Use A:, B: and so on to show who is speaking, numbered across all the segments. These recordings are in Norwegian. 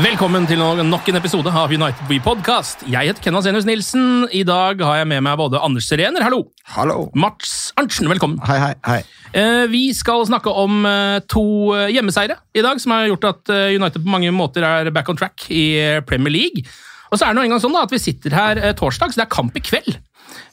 A: Velkommen til no- nok en episode av United We Podcast. Jeg heter Kenna Senus Nilsen. I dag har jeg med meg både Anders Serener, hallo.
B: Hallo.
A: Mats Arntzen, velkommen.
B: Hei, hei, hei.
A: Eh, Vi skal snakke om eh, to hjemmeseire hjemmeseiere i dag, som har gjort at eh, United på mange måter er back on track i eh, Premier League. Og så er det nå engang sånn da, at vi sitter her eh, torsdag, så det er kamp i kveld.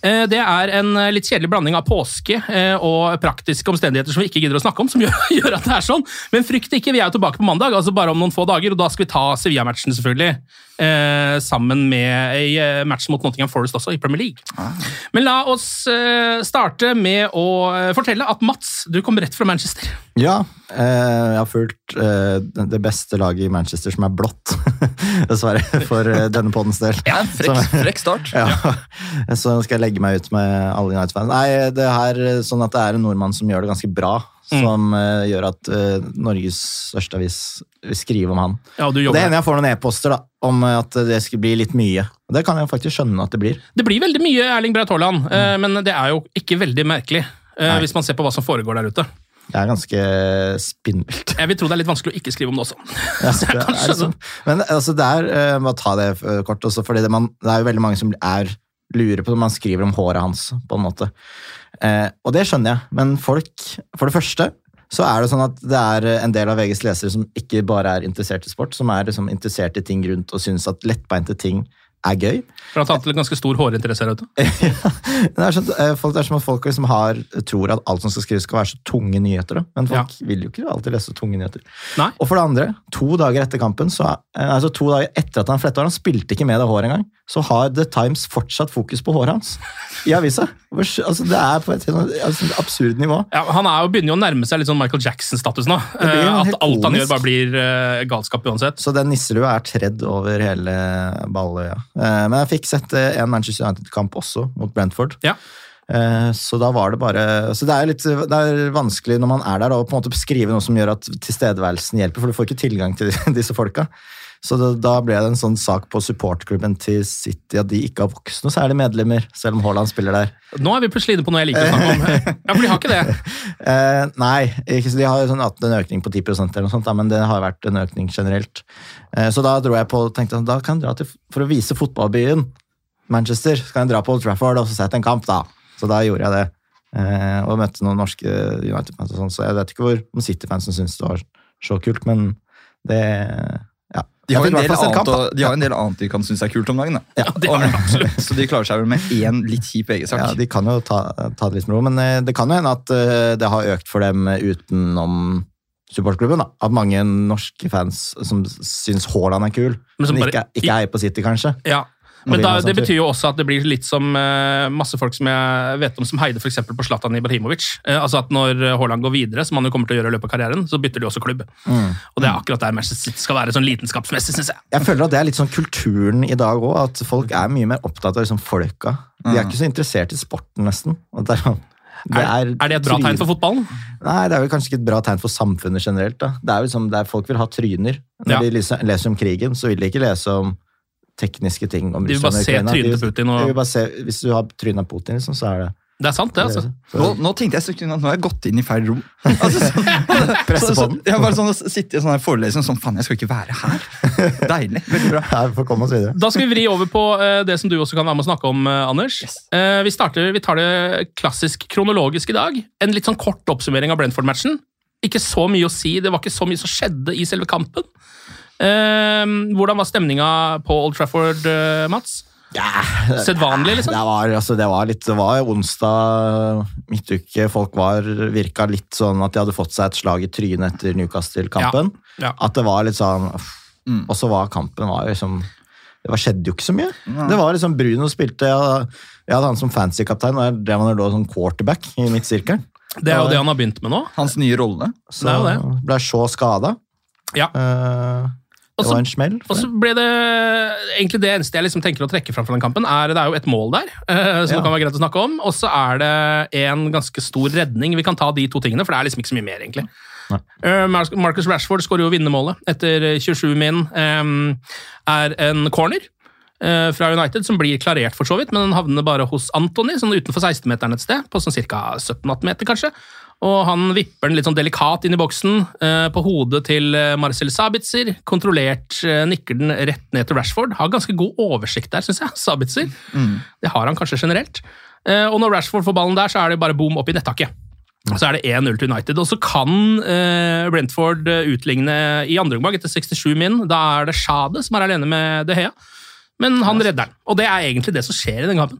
A: Eh, Det er en eh, litt kjedelig blanding av påske eh, og praktiske omstendigheter som vi ikke gidder å snakke om, som gjør, at det er sånn. Men frykt ikke, vi er jo tilbake på mandag, altså bare om noen få dager, og da skal vi ta Sevilla-matchen, selvfølgelig. Eh, Sammen med ei match mot Nottingham Forest også, i Premier League. Men la oss eh, starte med å eh, fortelle at Mats, du kom rett fra Manchester.
B: Ja, eh, jeg har fulgt eh, det- beste laget i Manchester som er blått, dessverre, for eh, denne poddens del.
C: Ja, frekk, frekk start.
B: Ja, så skal jeg legge meg ut med alle United-fans. Nei, det er eh, sånn at det er en nordmann som gjør det ganske bra, som uh, gjør at uh, Norges største avis vil skrive om han.
A: Ja, du
B: det hender jeg får noen e-poster da, om at det skal bli litt mye. Og det kan jeg faktisk skjønne at det blir.
A: Det blir veldig mye Erling Braut Haaland, eh, men det er jo ikke veldig merkelig. eh, Hvis man ser på hva som foregår der ute.
B: Det er ganske spinnvilt.
A: Jeg vil tro det er litt vanskelig å ikke skrive om det også.
B: Ja,
A: Så jeg
B: det er liksom, men altså, det er eh, Bare ta det eh, kort også, fordi det, man, det er jo veldig mange som er lurer på om han skriver om håret hans, på en måte. Eh, og det skjønner jeg, men folk For det første så er det sånn at det er en del av VGs lesere som ikke bare er interessert i sport, som er liksom interessert i ting rundt og syns at lettbeinte ting er gøy.
A: Blant annet en ganske stor hårinteresse her ute.
B: det, er sånn, eh, folk, det er som at folk liksom har, tror at alt som skal skrives, skal være så tunge nyheter. Da. Men folk vil jo ikke alltid lese tunge nyheter.
A: Nei.
B: Og for det andre, to dager etter kampen, så, eh, altså to dager etter at han fletta hår, han spilte ikke med det håret engang, så har The Times fortsatt fokus på håret hans i avisa. Altså, det er på et altså, absurd nivå.
A: Ja, han er jo, begynner jo å nærme seg litt sånn Michael Jackson-status nå. Eh, at alt han gjør, bare blir uh, galskap uansett.
B: Så den nisselua er tredd over hele Balløya. Uh, Men jeg fikk sett uh, en Manchester United-kamp også, mot Brentford.
A: Ja.
B: Så da var det bare Så det er litt det er vanskelig når man er der, å på en måte beskrive noe som gjør at tilstedeværelsen hjelper, for du får ikke tilgang til disse folka. Så det, da ble det en sånn sak på supportklubben til City at de ikke har vokst noe særlig medlemmer, selv om Haaland spiller der.
A: Nå er vi plutselig inne på noe jeg liker å snakke om. Ja, for de har ikke det.
B: Eh, nei, ikke, de har sånn hatt en økning på 10 eller noe sånt, da, men det har vært en økning generelt. Eh, så da dro jeg på og tenkte jeg, da kan jeg dra til, for å vise fotballbyen Manchester, så kan jeg dra på Old Trafford og så sette en kamp, da. Så da gjorde jeg det. Eh, og møtte noen norske United-fans og sånn, så jeg vet ikke hvor om City-fansen syntes det var så kult, men det.
C: De har, en del annet,
B: kamp,
C: å- de har en del annet de kan synes er kult om dagen. Da.
B: Ja,
A: det har de.
C: Så de klarer seg vel med én litt kjip egensak.
B: Ja, de kan jo ta, ta det litt med ro, men eh, det kan jo hende at eh, det har økt for dem utenom supportklubben. da. At mange norske fans som syns Haaland er kul,
A: Men
B: men, ikke, ikke eier på City, kanskje.
A: Ja. Men da, det betyr jo også at det blir litt som uh, masse folk som jeg vet om som heide eksempel på Zlatan Ibrahimovic. Uh, altså at Når Haaland går videre, som han jo kommer til å gjøre i løpet av karrieren, så bytter de også klubb.
B: Mm.
A: Og det er akkurat der Manchester City skal være sånn lidenskapsmessig, syns jeg.
B: Jeg føler at det er litt sånn kulturen i dag òg, at folk er mye mer opptatt av liksom folka. De er
C: Mm.
B: ikke så interessert i sporten, nesten. Og det er, sånn- Det
A: Er, er det et bra tegn for fotballen?
B: Nei, det er vel kanskje ikke et bra tegn for samfunnet generelt. da. Det er jo liksom, Folk vil ha tryner. Når
A: Ja.
B: de leser om krigen, så vil de ikke lese om tekniske ting. om
A: vil
B: Russland
A: bare
B: og
A: se
B: Ukraina.
A: trynet Putin og-
B: bare se, Hvis du har trynet av Putin, liksom, så er det
A: Det er sant, det. altså.
C: Nå, nå tenkte jeg sekund at nå har jeg gått inn i feil rom. Altså, sånn, så, så, jeg bare sånn, å sitte i en sånn forelesning sånn, faen, jeg skal ikke være her. Deilig. Veldig bra.
B: Ja, vi får komme oss videre.
A: Da skal vi vri over på uh, det som du også kan være med å snakke om, uh, Anders. Eh, vi, starter, vi tar det klassisk kronologisk i dag. En litt sånn kort oppsummering av Brentford-matchen. Ikke så mye å si, det var ikke så mye som skjedde i selve kampen. Eh, hvordan var stemninga på Old Trafford, Mats? Ja, Sedvanlig, liksom?
B: Det var, altså, det var litt Det var onsdag midtuke. Folk var, virka litt sånn at de hadde fått seg et slag i trynet etter Newcastle-kampen.
A: Ja.
B: At det var litt sånn uff. Og så var kampen var liksom Det var, skjedde jo ikke så mye. Det var liksom Bruno spilte Jeg, jeg hadde han som fancy-kaptein, og jeg drev han som quarterback i midtsirkelen.
A: Det er jo det han har begynt med nå.
C: Hans nye rolle.
B: Så
A: Det det.
B: ble så skada.
A: Ja.
B: Det var en smell.
A: Og så ble det egentlig det eneste jeg liksom tenker å trekke fram fra den kampen, er det er jo et mål der, uh, som
B: Ja.
A: kan være greit å snakke om, og så er det en ganske stor redning. Vi kan ta de to tingene, for det er liksom ikke så mye mer, egentlig. Uh, Marcus Rashford skårer jo vinnermålet etter 27 min. Um, er en corner uh, fra United som blir klarert, for så vidt, men den havner bare hos Anthony, sånn utenfor 16-meteren et sted, på sånn ca. 17-18 meter, kanskje. Og han vipper den litt sånn delikat inn i boksen, eh, på hodet til eh, Marcel Sabitzer. Kontrollert eh, nikker den rett ned til Rashford. Har ganske god oversikt der, syns jeg, Sabitzer. Det har han kanskje generelt. Eh, og når Rashford får ballen der, så er det bare boom opp i nettaket. Så er det 1-0 til United. Og så kan Brentford utligne i andre omgang etter 67 min. Da er det Schade som er alene med De Hea. Men han redder den. Og det er egentlig det som skjer i den kampen.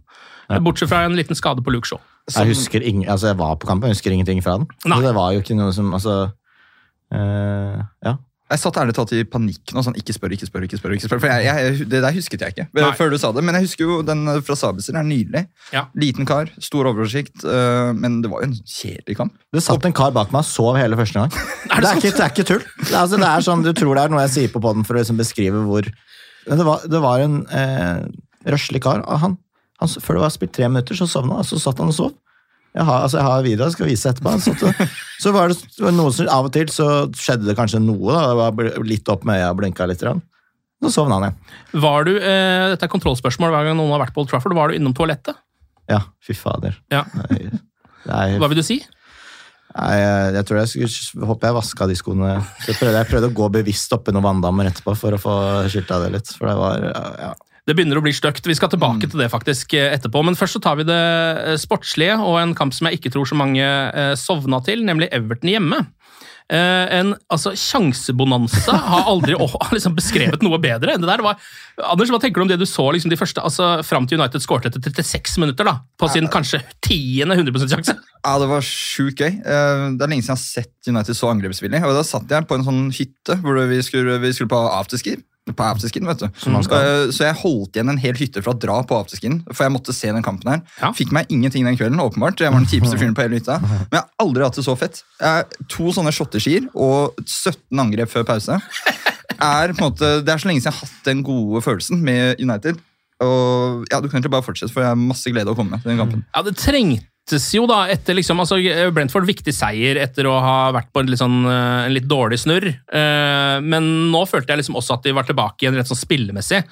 A: Bortsett fra en liten skade på Luke Shaw.
B: Jeg husker ing, altså jeg var på kampen, jeg husker ingenting fra den.
A: Nei.
B: Så det var jo ikke noe som altså, eh, Ja.
C: Jeg satt ærlig talt i panikk nå. sånn, Ikke spør, ikke spør, ikke spør. ikke spør, for jeg, jeg, Det der husket jeg ikke
A: Nei.
C: før du sa det. Men jeg husker jo den fra Sabitzer. er Nydelig.
A: Ja.
C: Liten kar, stor oversikt. øh, men det var jo en kjedelig kamp.
B: Det satt en kar bak meg og sov hele første gang.
A: Er det
B: det, er ikke, det er ikke tull. Det er, altså, det er sånn, Du tror det er noe jeg sier på poden for å liksom beskrive hvor Men det var, det var en eh, røslig kar. Han, han, før det var spilt tre minutter, så sovna han, så satt han og sov. Jeg har, altså, jeg har video jeg skal vise etterpå. Så, så var det, det var noe som, Av og til så skjedde det kanskje noe. da, det var Litt opp med øya og blinka litt. Så sovna han igjen.
A: Var du, eh, Dette er kontrollspørsmål hver gang noen har vært på Old Trafford. Var du innom toalettet?
B: Ja, fy fader.
A: Ja.
B: Nei, nei.
A: Hva vil du si?
B: Nei, jeg, jeg tror jeg skulle håper jeg vaska de skoene. Jeg, prøvde, jeg prøvde å gå bevisst oppi noen vanndammer etterpå for å få skylta det litt. For det var ja.
A: Det begynner å bli stygt. Vi skal tilbake til det faktisk eh, etterpå. Men først så tar vi det eh, sportslige og en kamp som jeg ikke tror så mange eh, sovna til, nemlig Everton hjemme. En altså, sjansebonanza har aldri å, liksom beskrevet noe bedre. Det der var, Anders, hva tenker du om det du så liksom, de første, altså, fram til United skåret etter 36 minutter? da, På sin kanskje tiende 100 sjanse?
C: Ja, Det var sjukt gøy. Det er lenge siden jeg har sett United så angrepsvillig. Og Da satt jeg på en sånn hytte hvor vi skulle, vi skulle på afterski. På afterskin, vet du. Eh, Så jeg holdt igjen en hel hytte fra å dra på afterskin, for jeg måtte se den kampen her.
A: Ja.
C: Fikk meg ingenting den kvelden, åpenbart. Jeg var den kjipeste fyren på hele hytta. Men jeg har aldri hatt det så fett. To sånne shotteskier og 17 angrep før pause. Er måte, det er så lenge siden jeg har hatt den gode følelsen med United. Og ja, Du kan egentlig bare fortsette, for jeg har masse glede å komme med til den kampen.
A: Ja, det trengtes jo da etter liksom, altså Brentford viktig seier etter å ha vært på en litt, sånn, eh, en litt dårlig snurr. Eh, Men nå følte jeg liksom også at de var tilbake igjen rett sånn spillemessig.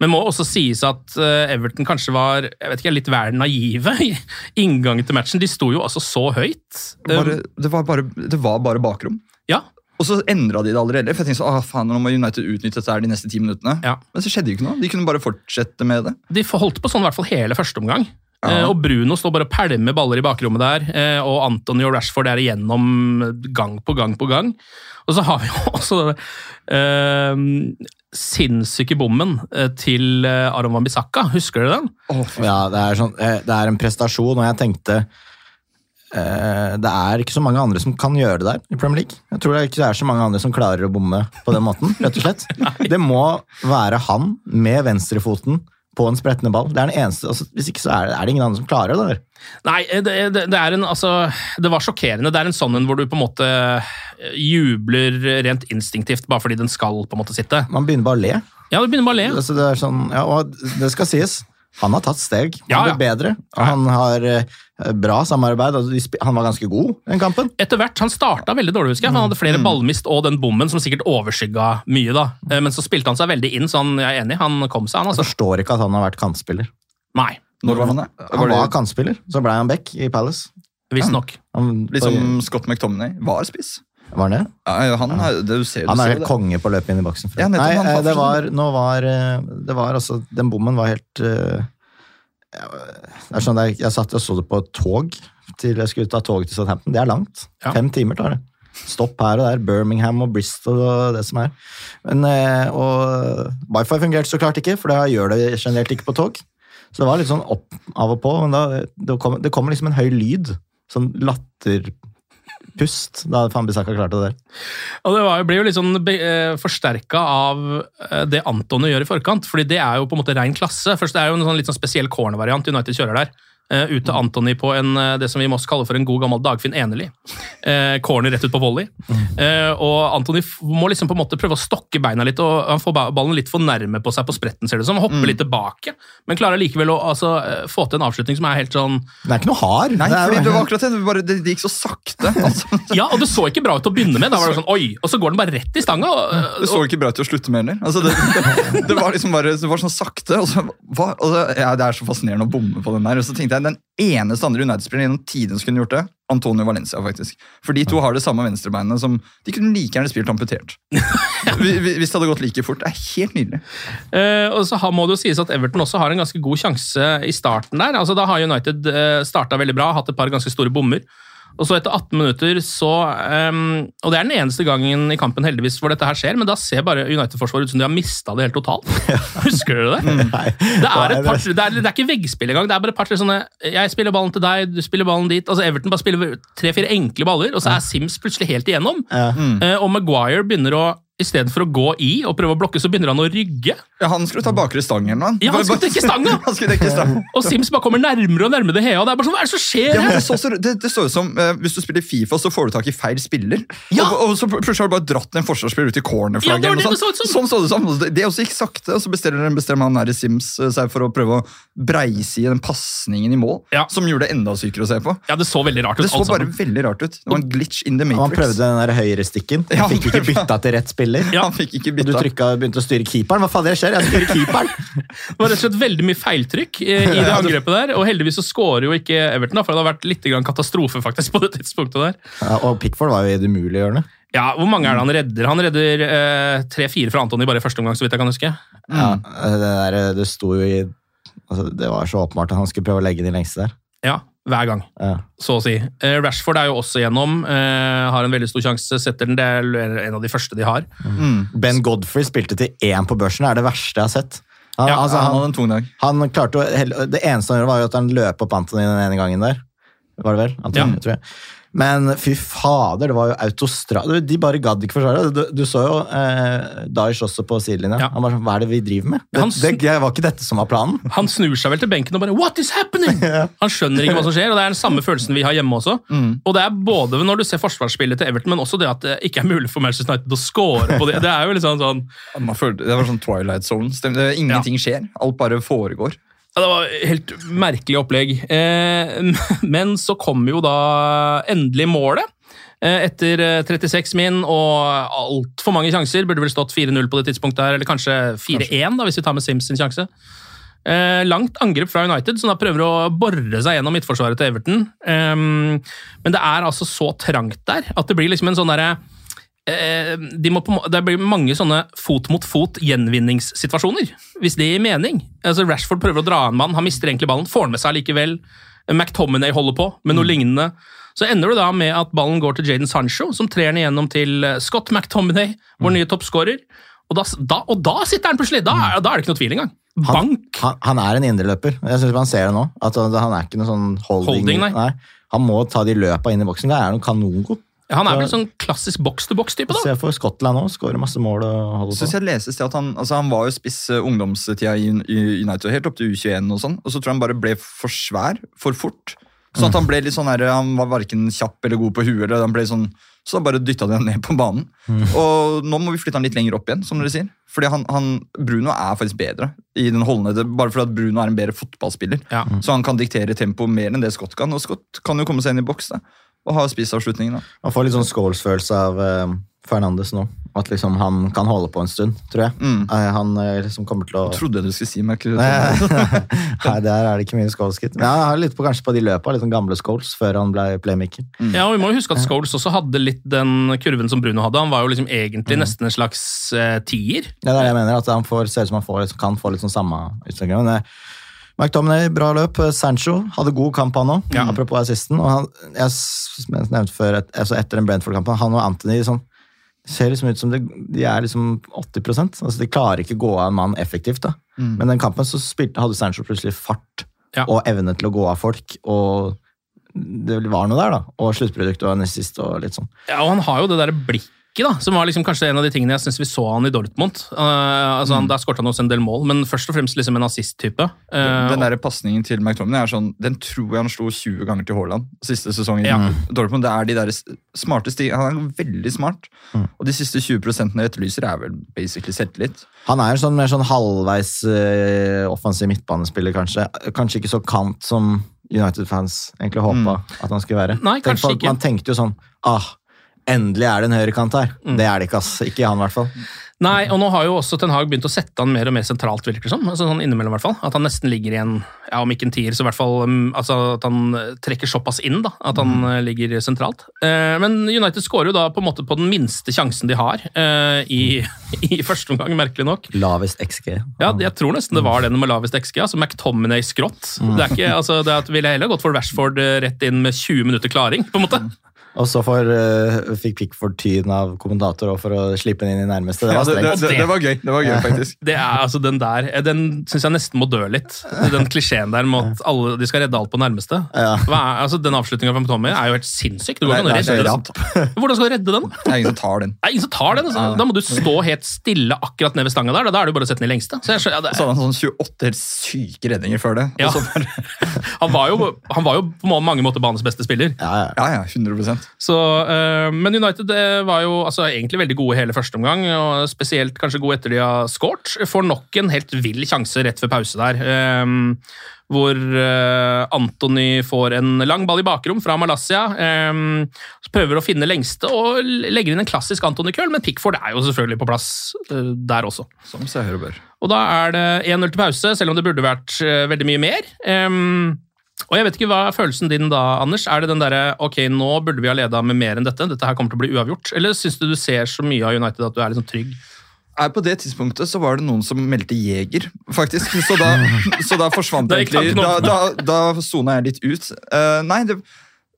A: Men må også sies at eh, Everton kanskje var jeg vet ikke, litt vel naive i inngangen til matchen. De sto jo altså så høyt.
C: Bare, det, var bare, det var bare bakrom.
A: Ja,
C: Og så endra de det allerede. For jeg tenkte så, ah, faen, nå må United utnytte dette her de neste ti minuttene.
A: Ja.
C: Men så skjedde jo ikke noe. De kunne bare fortsette med det.
A: De holdt på sånn i hvert fall hele første omgang.
C: Ja.
A: Eh, Og Bruno står bare og pælmer baller i bakrommet der, eh, og Anthony og Rashford er igjennom gang på gang på gang. Og så har vi jo også eh, sinnssyke bommen til Aron Wambisaka. Husker dere den?
B: Ja, det er, sånn, det er en prestasjon, og jeg tenkte eh, Det er ikke så mange andre som kan gjøre det der i Premier League. Jeg tror det ikke er så mange andre som klarer å bomme på den måten. rett og slett. Det må være han med venstrefoten på en sprettende ball. Det er den eneste, altså, Hvis ikke så er det, er det ingen andre som klarer det. der.
A: Nei, eh, det, det, det er en altså Det var sjokkerende. Det er en sånn en hvor du på en måte eh, jubler rent instinktivt bare fordi den skal på en måte sitte.
B: Man begynner bare å le.
A: Ja, du begynner bare å le.
B: Altså, det er sånn, ja, og det skal sies. Han har tatt steg. Han
A: Ja,
B: blir
A: ja.
B: bedre. Og han har eh, bra samarbeid. sp- Han var ganske god den kampen.
A: Etter hvert, Han starta veldig dårlig, husker jeg. Han hadde flere ballmist og den bommen som sikkert overskygga mye. da. Eh, Men så spilte han seg veldig inn, så han, jeg er enig, han kom seg, han.
B: Jeg
A: altså.
B: forstår ikke at han har vært kantspiller.
A: Nei,
C: Når var han det?
B: Han var kantspiller, så ble han back i Palace.
A: visstnok.
B: Ja.
C: Litt som Scott McTominay var spiss.
B: Var han det?
C: Ja, han, er- det, du ser, du
B: Han er helt
C: det.
B: konge på å løpe inn i boksen.
C: Ja,
B: Nei, eh, det var, var eh, Det var altså Den bommen var helt uh, Det er sånn jeg, Jeg satt og så det på et tog til jeg skulle ta toget til Southampton. Det er langt.
A: Ja.
B: Fem timer tar det. Stopp her og der. Birmingham og Bristol og det som er. Men, uh, og Wifi fungerte så klart ikke, for det gjør det generelt ikke på tog. Så det var litt sånn opp av og på, men da, det, kom, det kommer liksom en høy lyd. Sånn latterpust da hadde Fambisaka klart det der.
A: Og det var, ble jo litt sånn eh, forsterka av eh, det Antony gjør i forkant, fordi det er jo på en måte rein klasse. Først det er jo en sånn litt sånn spesiell corner-variant United kjører der. Eh, ut til Antony på en, eh, det som vi må kalle for en god gammel Dagfinn Enerli. Eh, corner rett ut på volley. Eh, og Antony f- må liksom på en måte prøve å stokke beina litt, og han får ballen litt for nærme på seg på spretten, ser det ut som. Hopper litt tilbake, men klarer likevel å altså, eh, få til en avslutning som er helt sånn
B: Det er ikke noe hard.
C: Nei,
B: Det er
C: fordi det var akkurat det. Bare, det, det gikk så sakte. Altså.
A: Ja, og det så ikke bra ut til å begynne med. Da var det sånn, oi, Og så går den bare rett i stanga. og-
C: Det så ikke bra ut til å slutte med heller. Altså, det, det, det var liksom bare det var sånn sakte. Og så, hva, og så, ja, det er så fascinerende å bomme på den der. Og så tenkte jeg den eneste andre United-spilleren gjennom tiden som kunne gjort det, Antonio Valencia, faktisk. For de to har det samme venstrebeinet som De kunne like gjerne spilt amputert. Hvis hvis det hadde gått like fort. Det er helt nydelig.
A: Eh, og så må det jo sies at Everton også har en ganske god sjanse i starten der. Altså Da har United uh, starta veldig bra, hatt et par ganske store bommer. Og så etter 18 minutter så um, Og det er den eneste gangen i kampen heldigvis hvor dette her skjer, men da ser bare United-forsvaret ut som de har mista det helt totalt. Husker dere det?
B: Nei.
A: Det er, et par, det, er, det er ikke veggspill engang. Det er bare et par-tre sånne Jeg spiller ballen til deg, du spiller ballen dit. Altså Everton bare spiller tre-fire enkle baller, og så er Sims plutselig helt igjennom.
B: Ja.
A: Eh, og Maguire begynner å Istedenfor å gå i og prøve å blokke, så begynner han å rygge.
C: Ja, Han skulle ta bakre stang eller noe.
A: Ja, han skulle dekke stanga!
C: han skulle dekke stang.
A: Og Sims bare kommer nærmere og nærmere det Hea. Det er bare sånn, hva er det som skjer
C: Ja,
A: her?
C: det, så, så, det, det står ut som uh, Hvis du spiller Fifa, så får du tak i feil spiller.
A: Ja.
C: Og, og så plutselig har du bare dratt en forsvarsspiller ut i cornerflagget. Ja,
A: det det så
C: sånt.
A: som.
C: Sånn så det som. Det- også gikk sakte, og så bestemmer, bestemmer han her i Sims eh, seg for å prøve å breise i den pasningen i mål,
A: Ja.
C: som gjorde det enda sykere å se på.
A: Ja, det så veldig rart ut.
C: Det så bare veldig rart ut. Det var en glitch in the
B: matrix. han prøvde den der høyrestikken.
C: Ja,
B: Han fikk ikke bytta til rett spiller.
A: Ja.
C: Han fikk ikke
B: bytta. du trykka begynte å styre keeperen. Hva faen det skjer? Jeg styrer keeperen!
A: Det var rett og slett veldig mye feiltrykk eh, i det angrepet der. Og heldigvis så skårer jo ikke Everton, for det hadde vært litt katastrofe faktisk på det tidspunktet der.
B: Ja, og Pickford var jo i det umulige hjørnet.
A: Ja, Hvor mange er det han redder? Han redder eh, tre-fire fra Antony bare i første omgang, så vidt jeg kan huske.
B: Ja, det, der, det sto jo i altså, Det var så åpenbart at han skulle prøve å legge de lengste der.
A: Ja, hver gang.
B: Ja.
A: så å si. Eh, Rashford er jo også gjennom. eh, har en veldig stor sjanse, setter den. Det er en av de første de har.
B: Ben Godfrey spilte til én på børsen, det er det verste jeg har sett. Han,
A: Ja,
B: altså,
C: Han
B: han,
C: hadde en tung dag.
B: han klarte å, Det eneste han gjorde, var jo at han løp opp Anthony den ene gangen der. Var det vel? Anthony,
A: Ja.
B: tror jeg. Men fy fader, det var jo autostrad... De bare gadd ikke forsvare det. Du, du så jo eh, Daesh også på sidelinja.
A: Ja.
B: Han bare sånn, Hva er det vi driver med? Det, det, det var ikke dette som var planen.
A: Han snur seg vel til benken og bare What is happening?! Han skjønner ikke hva som skjer, og det er den samme følelsen vi har hjemme også. Og det er både når du ser forsvarsspillet til Everton, men også det at det ikke er mulig for Manchester United å score på det. Det er jo liksom sånn, sånn
C: Man følte, det var sånn Twilight Zone. Ingenting skjer. Alt bare foregår.
A: Ja, Det var helt merkelig opplegg. Eh, men så kom jo da endelig målet. Eh, Etter eh, 36 min og altfor mange sjanser. Burde vel stått 4-0 på det tidspunktet, her, eller kanskje 4-1, da, hvis vi tar med Sims sin sjanse. Eh, langt angrep fra United, som da prøver å bore seg gjennom midtforsvaret til Everton. Eh, men det er altså så trangt der at det blir liksom en sånn derre eh, de må på, det blir mange sånne fot mot fot gjenvinningssituasjoner, hvis det gir mening. Altså Rashford prøver å dra en mann, han mister egentlig ballen, får den med seg likevel. McTominay holder på med noe lignende. Så ender det da med at ballen går til Jaden Sancho, som trer den igjennom til eh, Scott McTominay, vår nye toppskårer. Og da, da, og da sitter han plutselig! Da, er- da er det ikke noe tvil engang. Bank!
B: Han, han er en indreløper. Jeg synes man ser det nå. At han han er ikke noe sånn holding.
A: Holding, nei.
B: Han må ta de løpa inn i boksen. Det er han kanongod.
A: Han er vel sånn klassisk boks-til-boks-type, da.
B: Se for Skottland òg. Skårer masse mål og
C: Synes jeg leses til at han, altså han var jo spiss eh, ungdomstida i, United, helt opp til U21 og sånn, og så tror jeg han bare ble for svær, for fort. Sånn at han ble litt sånn her, han var hverken kjapp eller god på huet, eller han ble sånn Så da bare dytta de han ned på banen. Og nå må vi flytte han litt lenger opp igjen, som dere sier. Fordi han, han, Bruno er faktisk bedre i den holdende, bare fordi at Bruno er en bedre fotballspiller.
A: Ja.
C: Så han kan diktere tempo mer enn det Scott kan. Og Scott kan jo komme seg inn i boks da, og ha spissavslutningen. da.
B: Man får litt sånn Scholes-følelse av uh, Fernandes nå. At liksom han kan holde på en stund, tror jeg.
C: Mm.
B: Uh, Han eh, liksom kommer til å
C: Jeg trodde du skulle si meg ikke
B: Nei, der er det ikke mye Scholes, gitt. Men jeg har litt på, kanskje på de løpa, litt sånn gamle skåls før han ble playmaker.
A: Ja, og Vi må jo huske at Skåls også hadde litt den kurven som Bruno hadde. Han var jo liksom egentlig nesten en slags tier.
B: Ja, det er det jeg mener, at han får, ser ut som han får, liksom, kan få litt sånn samme utvikling. Men McTominay, bra løp. Sancho hadde god kamp, han òg.
A: Ja.
B: Apropos assisten. Og han, jeg nevnte før, et, altså etter den Brentford-kampen, han og Anthony sånn, ser liksom ut som de, de er liksom 80% altså De klarer ikke å gå av en mann effektivt. da. Men den kampen så spilte, hadde Sancho plutselig fart
A: Ja.
B: og evne til å gå av folk. og det var noe der, da. Og sluttprodukt og en assist og litt sånn.
A: Ja, og han har jo det der blikket, da, som var liksom kanskje en av de tingene jeg synes vi så han i Dortmund. Uh, altså, han, Der skåret han også en del mål, men først og fremst liksom en assist-type. Uh,
C: Den der pasningen til McTominay er sånn, den tror jeg han slo 20 ganger til Haaland siste sesong.
A: Ja.
C: Dortmund, Det er de der smarte sti Han er veldig smart. Og de siste 20% jeg etterlyser, er vel basically selvtillit.
B: Han er en sånn, mer sånn halvveis uh, offensiv midtbanespiller, kanskje. Kanskje ikke så kant som United-fans egentlig håpa at han skulle være.
A: Nei,
B: Tenk
A: kanskje
B: på-
A: ikke.
B: Man tenkte jo sånn ah, Endelig er det en høyrekant her.
A: Mm.
B: Det er det ikke, ass. Ikke han, i hvert fall.
A: Nei, og nå har jo også Ten Hag begynt å sette han mer og mer sentralt, virker det som. Altså, sånn innimellom, i hvert fall. At han nesten ligger i en ja, om ikke en tier, så i hvert fall um, altså, at han eh, trekker såpass inn. da, At han mm. ligger sentralt. Eh, men United skårer jo da på en måte på den minste sjansen de har eh, i, i første omgang, merkelig nok.
B: Lavest XG.
A: Ja, jeg tror nesten det var den med lavest XG. altså McTominay skrått. Det er ikke, altså, det er at ville heller gått for Rashford eh, rett inn med 20 minutter klaring, på en måte.
B: Og så for, uh, fikk Pickford tyn av kommentator for å slippe den inn i nærmeste. Det
C: Ja,
B: var
C: det, det, det, det var gøy, det var gøy faktisk.
A: Det er altså Den der, eh, den syns jeg nesten må dø litt. Den klisjeen der med at alle, de skal redde alt på nærmeste.
B: Ja.
A: Hva er, altså Den avslutninga fra Tommy er jo helt sinnssyk. Du går ikke an
C: er.
A: Hvordan skal du redde den?
C: Det er ingen som tar den.
A: Det er ingen som tar den. Altså. Da må du stå helt stille akkurat ned ved stanga der. Da er det jo bare å sette den i lengste. Så jeg, ja, det,
C: Så hadde han sånn 28 helt syke redninger før det.
A: Ja.
C: Og så bare,
A: han, var jo, han var jo på mange måter banens beste spiller.
B: Ja, ja.
C: ja, ja, 100
A: Så, uh, men United eh, var jo altså, egentlig veldig gode hele første omgang, og spesielt kanskje gode etter de har scoret. Får nok en helt vill sjanse rett før pause der. Um, hvor uh, Anthony får en lang ball i bakrom fra Malaysia. Um, prøver å finne lengste og legger inn en klassisk Anthony-køll, men Pickford er jo selvfølgelig på plass uh, der også.
C: Som seg hør og bør.
A: Og da er det 1-0 til pause, selv om det burde vært uh, veldig mye mer. Ehm, og jeg vet ikke hva er følelsen din da, Anders? Er det den derre ok, nå burde vi ha leda med mer enn dette, dette her kommer til å bli uavgjort? Eller syns du du ser så mye av United at du er liksom trygg?
C: På det tidspunktet så var det noen som meldte jeger, faktisk. Så da, så da forsvant det egentlig Da, da, da sona jeg litt ut. Uh, nei, det,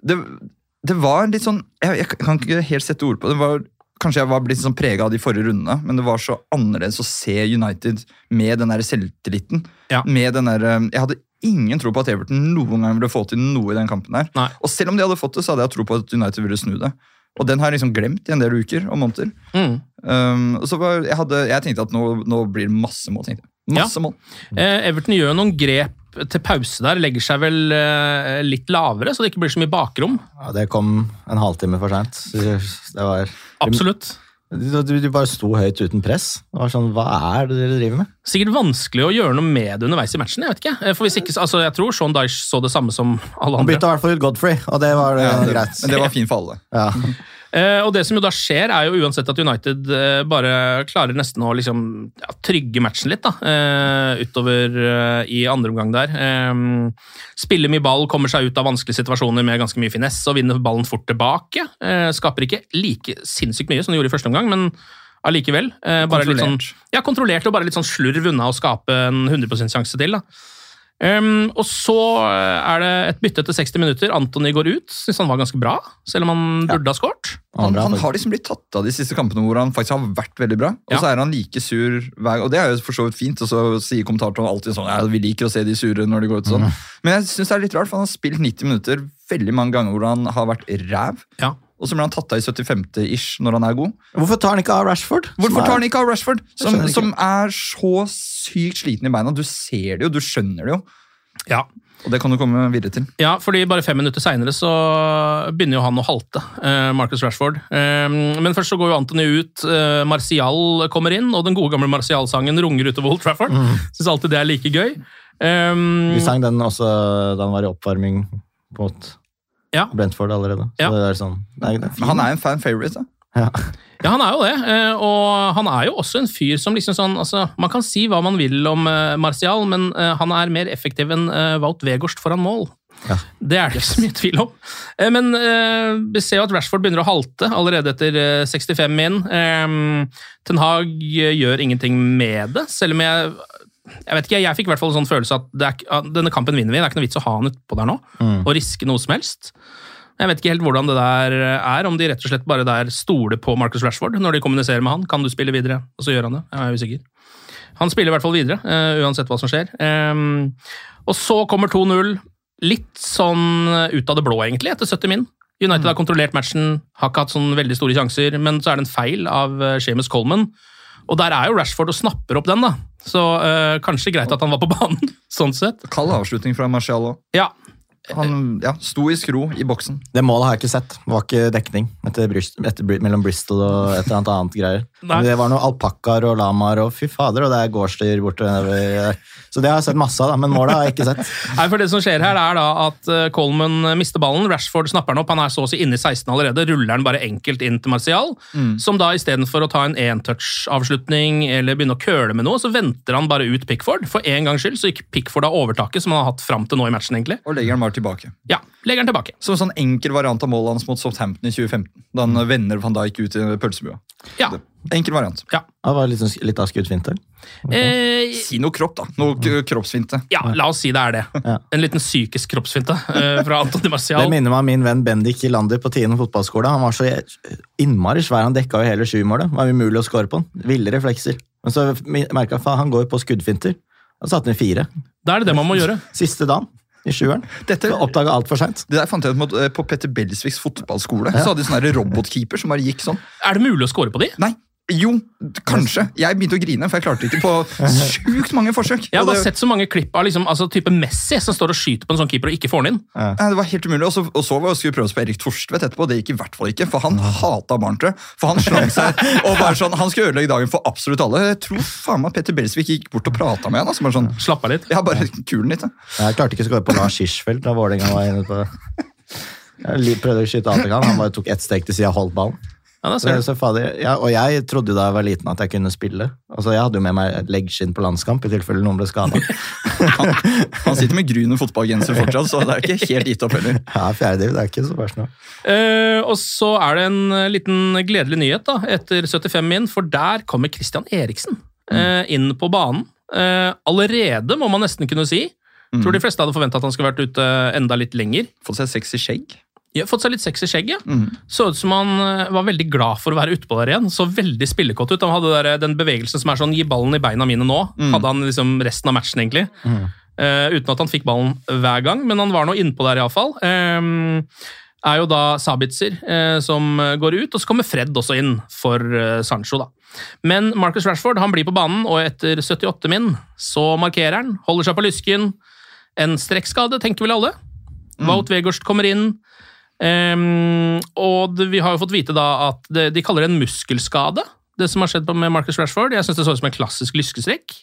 C: det, det var litt sånn jeg, jeg kan ikke helt sette ord på det. det var, Kanskje jeg var blitt sånn prega av de forrige rundene, men det var så annerledes å se United med den der selvtilliten.
A: Ja.
C: Med den der, eh, jeg hadde ingen tro på at Everton noen gang ville få til noe i den kampen. her.
A: Nei.
C: Og selv om de hadde fått det, så hadde jeg tro på at United ville snu det. Og den har jeg liksom glemt i en del uker og måneder.
A: Mm.
C: Um, så var, jeg, hadde, jeg tenkte at nå, nå blir det masse mål. tenkte jeg. Masse mål.
A: Eh, Everton gjør noen grep til pause der, legger seg vel eh, litt lavere, så det ikke blir så mye bakrom.
B: Ja, det kom en halvtime for seint.
A: Absolutt.
B: Du, du, bare sto høyt uten press. Det var sånn, Hva er det dere driver med?
A: Sikkert vanskelig å gjøre noe med det underveis i matchen. Jeg vet ikke. Eh, For hvis ikke, altså jeg tror Sean Dyche så det samme som alle
B: Han
A: andre.
B: bytta i hvert fall ut Godfrey, og det var
C: Ja, det,
B: greit.
C: men det var fint for alle.
B: Ja.
A: Eh, og det som jo da skjer, er jo uansett at United eh, bare klarer nesten å liksom ja, trygge matchen litt da, eh, utover i andre omgang der. Eh, spiller mye ball, kommer seg ut av vanskelige situasjoner med ganske mye finesse og vinner ballen fort tilbake. Skaper ikke like sinnssykt mye som de gjorde i første omgang, men allikevel. Bare litt sånn, ja, kontrollert og bare litt sånn slurv unna å skape en 100 sjanse til. da. Um, og så eh, er det et bytte etter 60 minutter. Antony går ut. Syns han var ganske bra, selv om han burde ha skåret.
C: Han, han har liksom blitt tatt av de siste kampene hvor han faktisk har vært veldig bra. Og
A: Ja.
C: så er han like sur hver Og det er jo for så vidt fint, og så sier kommentatoren alltid sånn ja, vi liker å se de sure når de går ut sånn. Men jeg syns det er litt rart, for han har spilt 90 minutter veldig mange ganger hvor han har vært ræv.
A: Ja.
C: Og så blir han tatt av i 75. ish når han er god.
B: Hvorfor tar han ikke av Rashford?
C: Hvorfor tar han ikke av Rashford, som, som er så sykt sliten i beina? Du ser det jo, du skjønner det jo.
A: Ja.
C: Og det kan du komme videre til.
A: Ja, fordi bare fem minutter seinere så begynner jo han å halte, eh, Marcus Rashford. Eh, men først så går jo Anthony ut, eh, Martial kommer inn, og den gode gamle Martial-sangen runger utover Old Trafford. Syns alltid det er like gøy.
B: Vi sang den også da han var i oppvarming mot
A: Ja.
B: Brentford allerede. Så
A: Ja.
B: det er sånn, det er,
C: han er en fan favorite. da.
B: ja.
A: Ja, han er jo det. eh, Og han er jo også en fyr som liksom sånn altså, Man kan si hva man vil om eh, Martial, men eh, han er mer effektiv enn Wout Weghorst foran mål.
B: Ja.
A: Det er det ikke så mye tvil om. Men eh, vi ser jo at Rashford begynner å halte allerede etter eh, 65 min. Eh, Ten Hag gjør ingenting med det, selv om jeg jeg vet ikke, jeg fikk i hvert fall en sånn følelse at det er, at denne kampen vinner vi. Det er ikke noe vits å ha han utpå der nå og riske noe som helst. Jeg vet ikke helt hvordan det der er, om de rett og slett bare der stoler på Marcus Rashford når de kommuniserer med han. Kan du spille videre? Og så gjør han det. Jeg er usikker. Han spiller i hvert fall videre, uh, uansett hva som skjer. Um, og så kommer 2-0. Litt sånn ut av det blå, egentlig, etter 70 min. United har kontrollert matchen, har ikke hatt sånn veldig store sjanser, men så er det en feil av eh, Seamus Coleman. Og der er jo Rashford og snapper opp den, da. Så eh, kanskje greit at han var på banen, sånn sett.
C: Kald avslutning fra Martial òg.
A: Ja,
C: Han ja, sto i skro i boksen.
B: Det målet har jeg ikke sett. Det var ikke dekning etter, etter, mellom Bristol og et eller annet annet greier.
A: Nei.
B: Det var noen alpakkaer og lamaer og fy fader, og det er gårdsdyr bortover. Så det har jeg sett masse av, da, men målet har jeg ikke sett.
A: Nei, for Det som skjer her, er da at eh, Coleman mister ballen. Rashford snapper den opp. Han er så å si inne i 16 allerede. Ruller den bare enkelt inn til Martial. Som da istedenfor å ta en entouch-avslutning eller begynne å køle med noe, så venter han bare ut Pickford. For en gangs skyld så gikk Pickford av overtaket, som han har hatt fram til nå i matchen. egentlig.
C: Og legger den bare tilbake.
A: Ja, legger den tilbake.
C: Som en sånn enkel variant av målet hans mot Southampton i 2015. Da han vender van Dijk ut i pølsebua.
A: Ja.
C: Enkel variant.
A: Ja.
B: Det var litt, sånn- litt av skuddfinte.
A: Eh,
C: Si noe kropp, da. Noe kroppsfinte.
A: ja, la oss si det er det.
B: Ja.
A: En liten psykisk kroppsfinte eh, fra Antony
B: Det minner meg om min venn Bendik i Lander på Tien fotballskole. Han var så innmari svær, han dekka jo hele sjumålet. Det var umulig å score på han. Ville reflekser. Men så merka jeg at han går på skuddfinter. Og satte han i fire.
A: Da er det det man må gjøre.
B: Siste dagen i sjueren.
C: Dette,
B: Oppdaga altfor seint.
C: det der fant jeg ut på- på Petter Belsviks fotballskole. Så hadde de sånne robotkeeper som bare gikk sånn.
A: Er det mulig å score på de?
C: Nei, jo, kanskje. Jeg begynte å grine, for jeg klarte ikke på sjukt mange forsøk.
A: Jeg har bare
C: det,
A: sett så mange klipp av liksom, altså, type Messi som står og skyter på en sånn keeper og ikke får den inn.
C: Nei, det var helt umulig. Og så, og så var- skulle vi prøve oss på Erik Torstvedt etterpå. Det gikk i hvert fall ikke, for han hata Barntre. For han slang seg og bare sånn, Han skulle ødelegge dagen for absolutt alle. Jeg tror faen meg Petter Belsvik gikk bort og prata med han. Altså, bare sånn,
A: Slapp av litt.
C: Ja, bare kulen litt. da.
B: Jeg klarte ikke å skåre på Lars Hirschfeldt da Vålerenga var inne på det. Jeg prøvde å skyte jeg. Han bare tok ett steg til sida og holdt ballen.
A: Ja,
B: Så,
A: ser du.
B: så fader, ja, og jeg trodde jo da jeg var liten at jeg kunne spille. Altså, Jeg hadde jo med meg et leggskinn på landskamp i tilfelle noen ble skada.
C: Han sitter med grune fotballgenser fortsatt, så det er ikke helt gitt opp heller.
B: Ja, fjerdediv, det er ikke så verst nå.
A: Eh, og så er det en eh, liten gledelig nyhet da, etter 75 min, for der kommer Christian Eriksen eh, inn på banen. Eh, allerede, må man nesten kunne si. Tror de fleste hadde forventa at han skulle vært ute enda litt lenger.
C: Fått seg sexy skjegg.
A: Fått seg litt sexy skjegg, ja. Så ut som han eh, var veldig glad for å være utpå der igjen. Så veldig spillekåt ut. Han hadde der, den bevegelsen som er sånn 'gi ballen i beina mine nå', hadde han liksom resten av matchen, egentlig. Eh, uten at han fikk ballen hver gang, men han var nå innpå der iallfall. Um, er jo da Sabitzer uh, som går ut, og så kommer Fred også inn for uh, Sancho, da. Men Marcus Rashford han blir på banen, og etter 78 min så markerer han, holder seg på lysken. En strekkskade, tenker vel alle. Wout Weghorst kommer inn. Ehm, og det, vi har jo fått vite da at det, de kaller det en muskelskade, det som har skjedd med Marcus Rashford. Jeg syns det så ut som en klassisk lyskestrekk.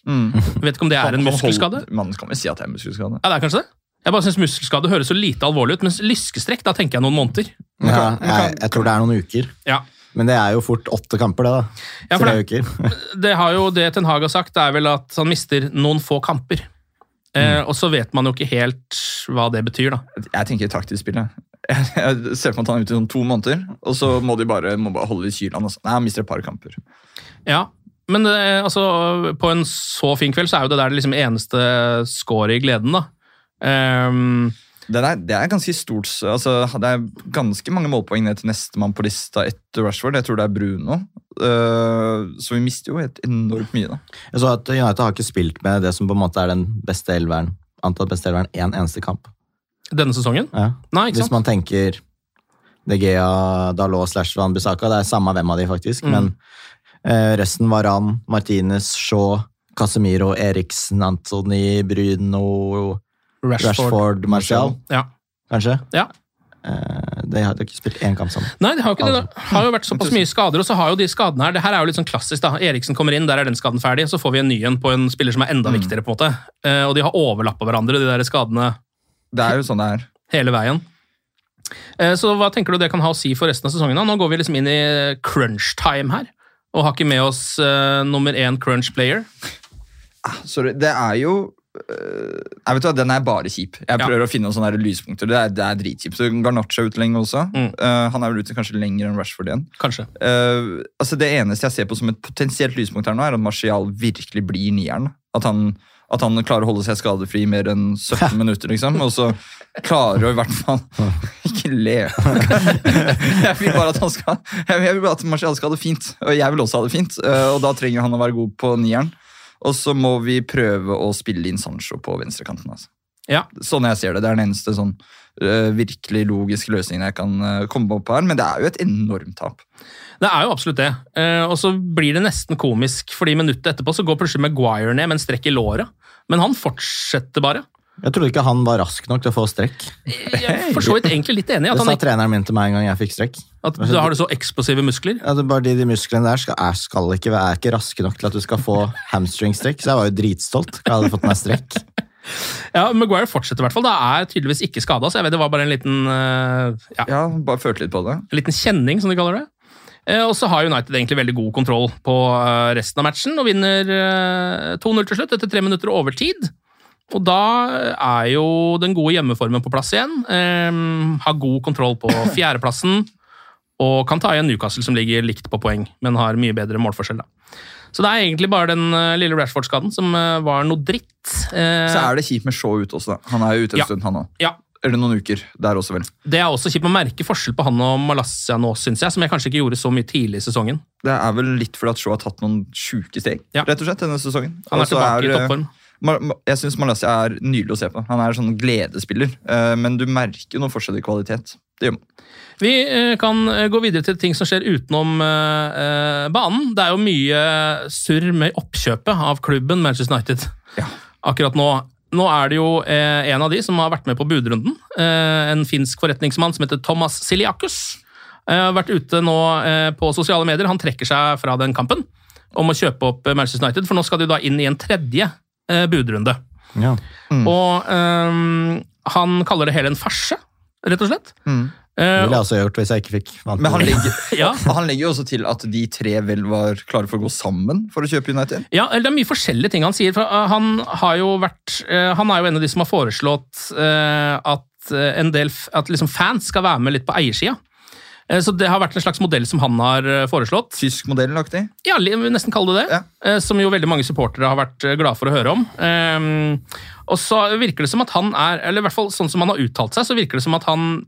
A: Vet ikke om det er en muskelskade.
C: Man kan vel si at det er en muskelskade.
A: Ja, det er kanskje det. Jeg bare synes Muskelskade høres så lite alvorlig ut, mens lyskestrekk da tenker jeg noen måneder.
B: Ja, jeg, jeg tror det er noen uker.
A: Ja,
B: Men det er jo fort åtte kamper, det. da.
A: Ja, for
B: Tre
A: det-
B: uker.
A: Det har jo det Ten Hag har sagt, det er vel at han mister noen få kamper. Eh, og så vet man jo ikke helt hva det betyr, da.
C: Jeg tenker taktisk spill. Jeg. Ser for meg at han er ute i sånn to måneder, og så må de bare, må bare holde i kylen. Altså. Nei, han mister et par kamper.
A: Ja, men det, altså, på en så fin kveld så er jo det der det liksom eneste scoret i gleden, da. Um,
C: Det er, det er ganske stort. altså Det er ganske mange målpoeng ned til nestemann på lista etter Rashford. Jeg tror det er Bruno. Uh, så vi mister jo helt enormt mye, da.
B: Jeg så at United har ikke spilt med det som på en måte er den beste elveren, antatt beste elveren én eneste kamp.
A: Denne sesongen?
B: Ja.
A: Nei, ikke
B: Hvis
A: sant?
B: man tenker De Gea, Dalot slash Van Bissaka, det er samme hvem av de, faktisk.
A: Mm.
B: Men eh, resten Varan, Martinez, Shaw, Casemiro, Eriksen, Antony, Bruno
A: Rashford.
B: Rashford, Martial,
A: Ja.
B: kanskje.
A: ja.
B: Eh, De har ikke spilt én kamp sammen.
A: Nei, det har jo ikke det. Det har jo vært såpass mye skader, og så har jo de skadene her Det her er jo litt sånn klassisk, da. Eriksen kommer inn, der er den skaden ferdig, så får vi en ny en på en spiller som er enda viktigere, på en måte. Eh, Og de har overlappa hverandre, de der skadene,
C: Det er jo sånn det er.
A: hele veien. Eh, Så hva tenker du det kan ha å si for resten av sesongen? da? Nå går vi liksom inn i crunch time her, og har ikke med oss uh, nummer én crunch player.
C: Sorry, det er jo øh, jeg vet hva, Den er bare kjip. Jeg
A: Ja.
C: prøver å finne noen sånne lyspunkter. Det er, det er dritkjipt. Garnaccio er ute lenge også.
A: Mm.
C: Uh, han er vel ute kanskje lenger enn Rashford igjen.
A: Kanskje.
C: Uh, altså Det eneste jeg ser på som et potensielt lyspunkt her nå, er at Martial virkelig blir nieren. At han, at han klarer å holde seg skadefri i mer enn 17 minutter, liksom. Og så klarer å i hvert fall Ikke le. Jeg vil bare at han skal Jeg vil bare at Marcial skal ha det fint, og jeg vil også ha det fint. øh, Og da trenger han å være god på nieren. Og så må vi prøve å spille inn Sancho på venstrekanten. Altså.
A: Ja.
C: Sånn jeg ser det. Det er den eneste sånn uh, virkelig logiske løsningen jeg kan uh, komme opp her. Men det er jo et enormt tap.
A: Det er jo absolutt det. Uh, og så blir det nesten komisk, fordi minuttet etterpå så går plutselig Maguire ned med en strekk i låret. Men han fortsetter bare.
B: Jeg trodde ikke han var rask nok til å få strekk.
A: Jeg er for så vidt egentlig litt enig
B: Det
A: at,
B: sa
A: ikke,
B: treneren min til meg en gang jeg fikk strekk.
A: at du har du så eksplosive muskler.
B: Ja, det er bare de, de musklene der skal, er, skal ikke, være- er ikke raske nok til at du skal få hamstringstrekk. Så jeg var jo dritstolt. Jeg hadde fått meg strekk.
A: Ja, Maguire fortsetter i hvert fall. Det er tydeligvis ikke skada, så jeg vet det var bare en liten, eh, ja,
C: Ja, bare følte litt på det.
A: en liten kjenning, som de kaller det. Eh, Og så har United egentlig veldig god kontroll på eh, resten av matchen og vinner eh, 2-0 til slutt etter tre minutter overtid. Og da er jo den gode hjemmeformen på plass igjen. Eh, har god kontroll på fjerdeplassen og kan ta igjen Newcastle, som ligger likt på poeng, men har mye bedre målforskjell. da. Så det er egentlig bare den eh, lille Rashford-skaden som eh, var noe dritt. Eh,
C: Så er det kjipt med Shaw ute også, da. Han er jo ute en
A: Ja.
C: stund, han òg.
A: ja,
C: Eller noen uker der også, vel.
A: Det er også kjipt å merke forskjell på han og Malaysia nå, syns jeg, som jeg kanskje ikke gjorde så mye tidlig i sesongen.
C: Det er vel litt fordi at Shaw har tatt noen sjuke steg
A: Ja.
C: rett og slett, denne sesongen.
A: Han er
C: Og så
A: tilbake i
C: eh,
A: toppform.
C: Jeg syns Malaysia er nydelig å se på. Han er sånn gledesspiller, eh, men du merker jo noen forskjell i kvalitet. Det gjør man.
A: Vi eh, kan eh, gå videre til ting som skjer utenom banen. Det er jo mye surr med oppkjøpet av klubben Manchester United
C: Ja.
A: akkurat nå. Nå er det jo eh, en av de som har vært med på budrunden. Eh, en finsk forretningsmann som heter Thomas Siliakus. Eh, har vært ute nå eh, på sosiale medier. Han trekker seg fra den kampen om å kjøpe opp eh, Manchester United, for nå skal de da inn i en tredje eh, budrunde.
B: Ja.
A: Og ehm, han kaller det hele en farse, rett og slett.
B: Det
A: Eh,
B: ville jeg også gjort hvis jeg ikke fikk vant.
C: Men han legger,
A: Ja.
C: han legger jo også til at de tre vel var klare for å gå sammen for å kjøpe United.
A: Ja, eller Det er mye forskjellige ting han sier. for uh, Han har jo vært uh, Han er jo en av de som har foreslått at en del at liksom fans skal være med litt på eiersida. Så det har vært en slags modell som han har foreslått.
C: Tysk modell lagt i.
A: Ja, nesten kall det det.
C: Ja.
A: Som jo veldig mange supportere har vært glade for å høre om. Um, Og så virker det som at han er, eller i hvert fall sånn som han har uttalt seg, så virker det som at han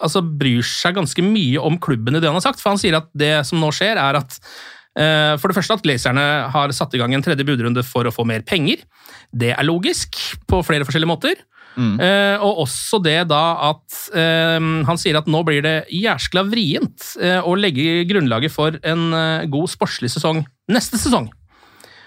A: altså, bryr seg ganske mye om klubben i det han har sagt. For han sier at det som nå skjer, er at uh, for det første at Glazerne har satt i gang en tredje budrunde for å få mer penger. Det er logisk på flere forskjellige måter. Eh, og også det da at uh, han sier at nå blir det jæskla vrient å legge grunnlaget for en god sportslig sesong neste sesong.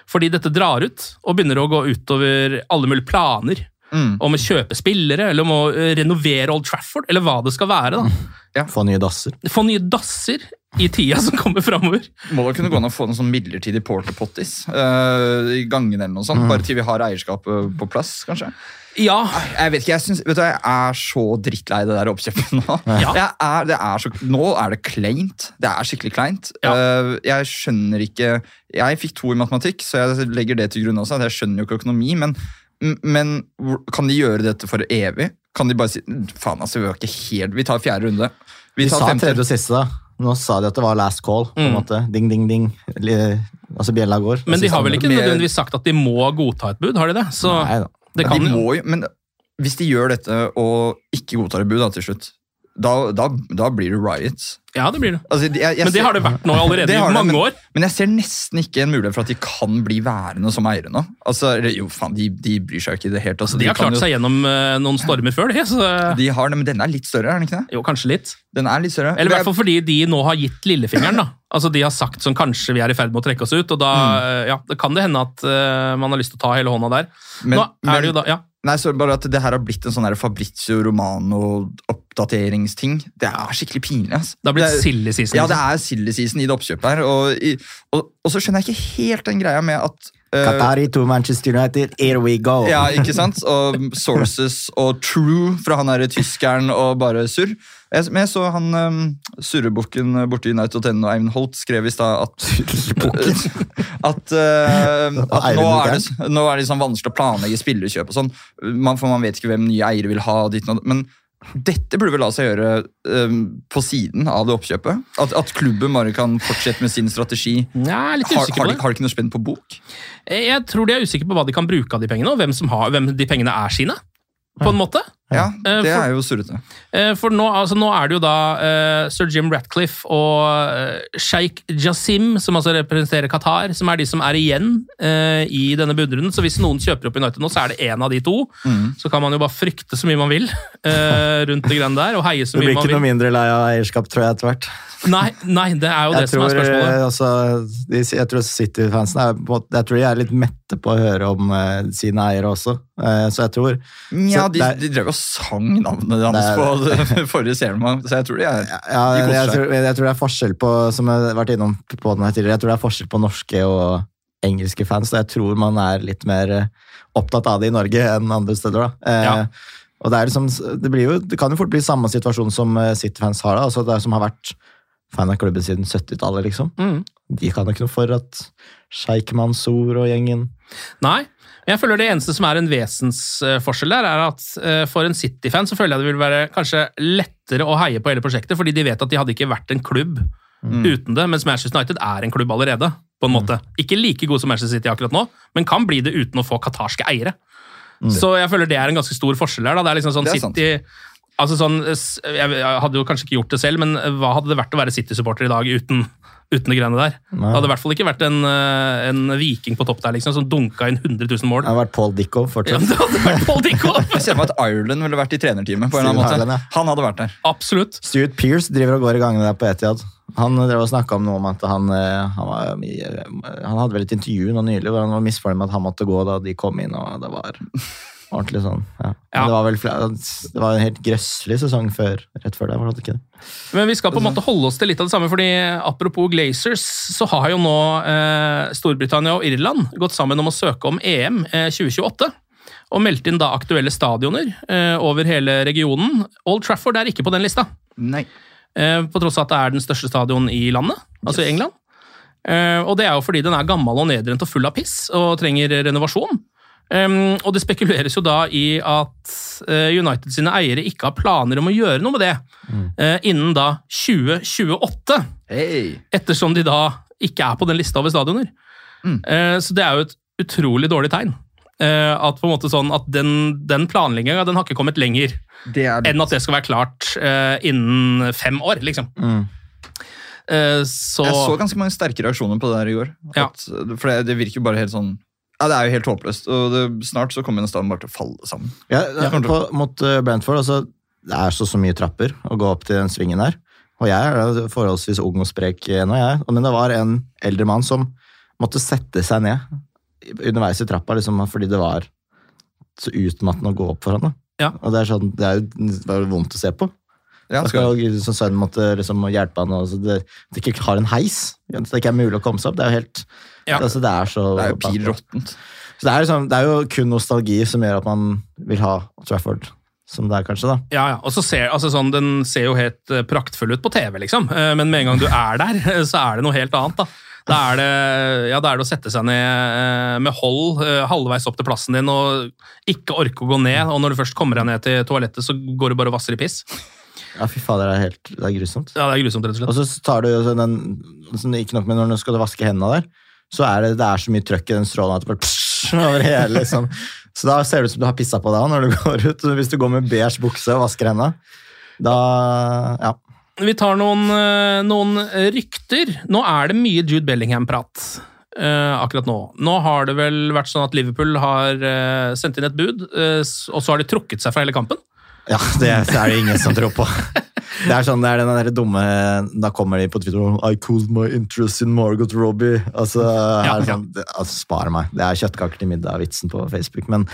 A: Fordi dette drar ut og begynner å gå utover alle mulige planer
C: Mm.
A: om å kjøpe spillere, eller om å eh, renovere Old Trafford, eller hva det skal være. da.
B: Få nye dasser.
A: Få nye dasser i tida som kommer framover.
C: Må da kunne gå an å få noen sånn midlertidig porter potties uh, i gangene eller noe sånt. Bare til vi har eierskapet på plass, kanskje.
A: Ja,
C: Jeg vet ikke, jeg, synes, vet du, jeg er så drittlei det der oppkjøpet nå.
A: Ja.
C: Jeg er, det er så, nå er det kleint. Det er skikkelig kleint.
A: Ja.
C: Uh, jeg skjønner ikke Jeg fikk to i matematikk, så jeg legger det til grunn også. Jeg skjønner jo ikke økonomi, men, men kan de gjøre dette for evig? Kan de bare si faen altså, vi var ikke helt Vi tar fjerde runde. Vi
B: De
C: tar
B: sa
C: femte.
B: tredje og siste, da. Nå sa de at det var last call. på en
A: Mm.
B: måte. Ding, ding, ding. Altså bjella går.
A: Men de har vel ikke nødvendigvis sagt at de må godta et bud, har de det? Så
B: Nei da.
A: det
C: Ja,
A: kan
C: de må jo, men hvis de gjør dette og ikke godtar et bud da, til slutt, da, da, da blir det riots.
A: Ja, det blir det.
C: Altså, jeg, jeg
A: Men det
C: ser-
A: har det vært nå allerede i mange
C: men,
A: år.
C: Men jeg ser nesten ikke en mulighet for at de kan bli værende som eiere nå. Altså, jo, faen, de, de bryr seg ikke i det helt. Altså,
A: De har klart
C: jo-
A: seg gjennom uh, noen stormer før, det. Så,
C: De har det, men denne er litt større, er den ikke det?
A: jo, kanskje litt.
C: Den er litt større.
A: Eller i hvert fall fordi de nå har gitt lillefingeren. da. Altså De har sagt sånn kanskje vi er i ferd med å trekke oss ut, og da
C: Mm.
A: ja, det kan det hende at uh, man har lyst til å ta hele hånda der.
C: Men-
A: nå er det jo da, ja.
C: Nei, så bare at det her har blitt en sånn Fabrizio Romano-oppdateringsting. Det er skikkelig pinlig. Altså.
A: Det har blitt silly season,
C: Ja, det er silly season i det oppkjøpet her. Og, i, og, og så skjønner jeg ikke helt den greia med at uh,
B: Qatari to Manchester United, here we go!
C: Ja, ikke sant? Og Sources og True fra han derre tyskeren og bare surr. Jeg, men jeg så han um, surrebukken borte i og Eivind Holt, skrev i stad at at, uh, at nå, er det, nå er det liksom vanskelig å planlegge spillerkjøp og sånn. Man, for man vet ikke hvem nye eiere vil ha. og Ditt, og men dette burde vel la seg gjøre um, på siden av det oppkjøpet? At, at klubben bare kan fortsette med sin strategi?
A: Er litt
C: Har, har, de, har de ikke noe spenn på bok?
A: Jeg tror de er usikre på hva de kan bruke av de pengene, og hvem, som har, hvem de pengene er sine. På en måte.
C: Ja,
A: Eh,
C: det
A: for-
C: er jo surrete.
A: Eh, For nå, altså, nå er det jo da uh, sir Jim Ratcliffe og uh, sjeik Jassim, som altså representerer Qatar, som er de som er igjen uh, i denne budrunden. Så hvis noen kjøper opp United nå, så er det én av de to.
C: Mm.
A: Så kan man jo bare frykte så mye man vil eh, rundt det greiene der, og heie så mye man
B: Du
A: Det
B: blir ikke noe mindre lei av eierskap, tror jeg, etter hvert.
A: Nei, nei, det er jo det
B: tror,
A: som er spørsmålet.
B: eh, altså, de, jeg tror City-fansen er Jeg tror de er litt mette på å høre om eh, sine eiere også. Eh, så jeg tror
C: Ja,
B: så
C: de,
B: det
C: de drev og sang navnet hans
B: Det er-
C: på det forrige serien, så jeg tror de er
B: ja,
C: de
B: jeg,
C: koser seg.
B: tror, jeg tror det er forskjell på Som jeg har vært innom på den her tidligere, jeg tror det er forskjell på norske og engelske fans. og Jeg tror man er litt mer eh, opptatt av det i Norge enn andre steder. da. Eh,
A: Ja.
B: Og det, er liksom, det, blir jo, det kan jo fort bli samme situasjon som City-fans har. da, altså det som har vært fan av klubben siden 70-tallet. liksom.
A: Mm.
B: De kan jo ikke noe for at sjeik Mansour og gjengen
A: Nei. Jeg føler Det eneste som er en vesensforskjell der, er at eh, for en City-fan så føler jeg det vil være kanskje lettere å heie på hele prosjektet, fordi de vet at de hadde ikke vært en klubb uten det, mens Manchester United er en klubb allerede. på en måte. Ikke like god som Manchester City akkurat nå, men kan bli det uten å få qatarske eiere. Så jeg føler det er en ganske stor forskjell her. da. Det er liksom sånn
C: Det er sant.
A: City... Altså sånn, jeg hadde jo kanskje ikke gjort det selv, men hva hadde det vært å være City-supporter i dag uten, uten de greiene der?
B: Nei.
A: Det hadde i hvert fall ikke vært en, eh, en viking på topp der liksom, som dunka inn 100 000 mål.
B: Det hadde vært Paul Dicko
A: Ja,
B: fortsatt.
A: det hadde vært Paul Dickov.
C: Jeg ser for meg at Ireland ville vært i trenerteamet. på en eller annen måte.
B: Ireland, ja.
C: Han hadde vært der.
A: Absolutt.
B: Stuart Pearce driver og går i gangene der på Etiad. Han drev og snakka om noe om at han, eh, han, var, han hadde vel et intervju nå nylig hvor han var misfornøyd med at han måtte gå da de kom inn. og det var ordentlig sånn. Ja.
A: Ja.
B: Det var vel det var en helt grøsselig sesong før, rett før det. var det ikke det?
A: Men vi skal på en måte holde oss til litt av det samme, fordi apropos Glazers, så har jo nå eh, Storbritannia og Irland gått sammen om å søke om EM eh, 2028. Og meldt inn da aktuelle stadioner eh, over hele regionen. Old Trafford er ikke på den lista,
C: Nei.
A: eh, på tross av at det er den største stadion i landet, altså i England. Eh, og det er jo fordi den er gammel og nedrent og full av piss og trenger renovasjon. Um, og det spekuleres jo da i at uh, United sine eiere ikke har planer om å gjøre noe med det eh, innen da 2028,
C: Hey.
A: ettersom de da ikke er på den lista over stadioner. Eh, så det er jo et utrolig dårlig tegn. At på en måte sånn at den, den planlegginga den har ikke kommet lenger
C: Det er
A: enn at det skal være klart innen fem år, liksom. Eh, så,
C: Jeg så ganske mange sterke reaksjoner på det der i går.
A: Ja.
C: At, for det, det virker jo bare helt sånn Ja, det er jo helt håpløst. Og det, snart så kommer den staden bare til å falle sammen.
B: Ja, på, mot eh, Brentford, altså, det er så, så mye trapper å gå opp til den svingen der. Og jeg er forholdsvis ung og sprek ennå, jeg. Men det var en eldre mann som måtte sette seg ned underveis i trappa liksom, fordi det var så utmattende å gå opp for han.
A: Ja.
B: Og det er, sånn, det er jo det er vondt å se på.
C: Ja,
B: skal jo som sønnen måtte liksom hjelpe han, og så det, det ikke har en heis. Så det ikke er mulig å komme seg opp. Det er jo helt
A: Ja.
B: altså, det er så
C: det er jo pir råttent.
B: så det er, liksom, det er jo kun nostalgi som gjør at man vil ha Trafford som det er, kanskje. da.
A: Ja, ja. Og så ser, altså sånn, Den ser jo helt eh, praktfull ut på TV, liksom. Eh, men med en gang du er der, så er det noe helt annet. da. Da er det, ja, da er det å sette seg ned eh, med hold halvveis opp til plassen din og ikke orke å gå ned. Og når du først kommer deg ned til toalettet, så går du bare og vasser i piss.
B: Ja, fy fader, det er helt det er grusomt.
A: Ja, Det er grusomt, rett og
B: Og så tar du den sånn, Ikke nok med når du skal vaske hendene der, så er det, det er så mye trøkk i den strålen at det bare pss, over hele liksom. Så da ser det ut som du har pissa på deg når du går ut. Hvis du går med beige bukse og vasker henda, Da Ja.
A: Vi tar noen, eh, noen rykter. Nå er det mye Jude Bellingham-prat eh, akkurat nå. Nå har det vel vært sånn at Liverpool har eh, sendt inn et bud, eh, og så har de trukket seg fra hele kampen.
B: Ja, det er det ingen som tror på. Det er sånn, det er den der dumme Da kommer de på Twitter og I cooled my interest in Margot Robbie. Altså,
A: Ja,
B: ja. sånn, altså Spar meg. Det er kjøttkaker til middag-vitsen på Facebook. Men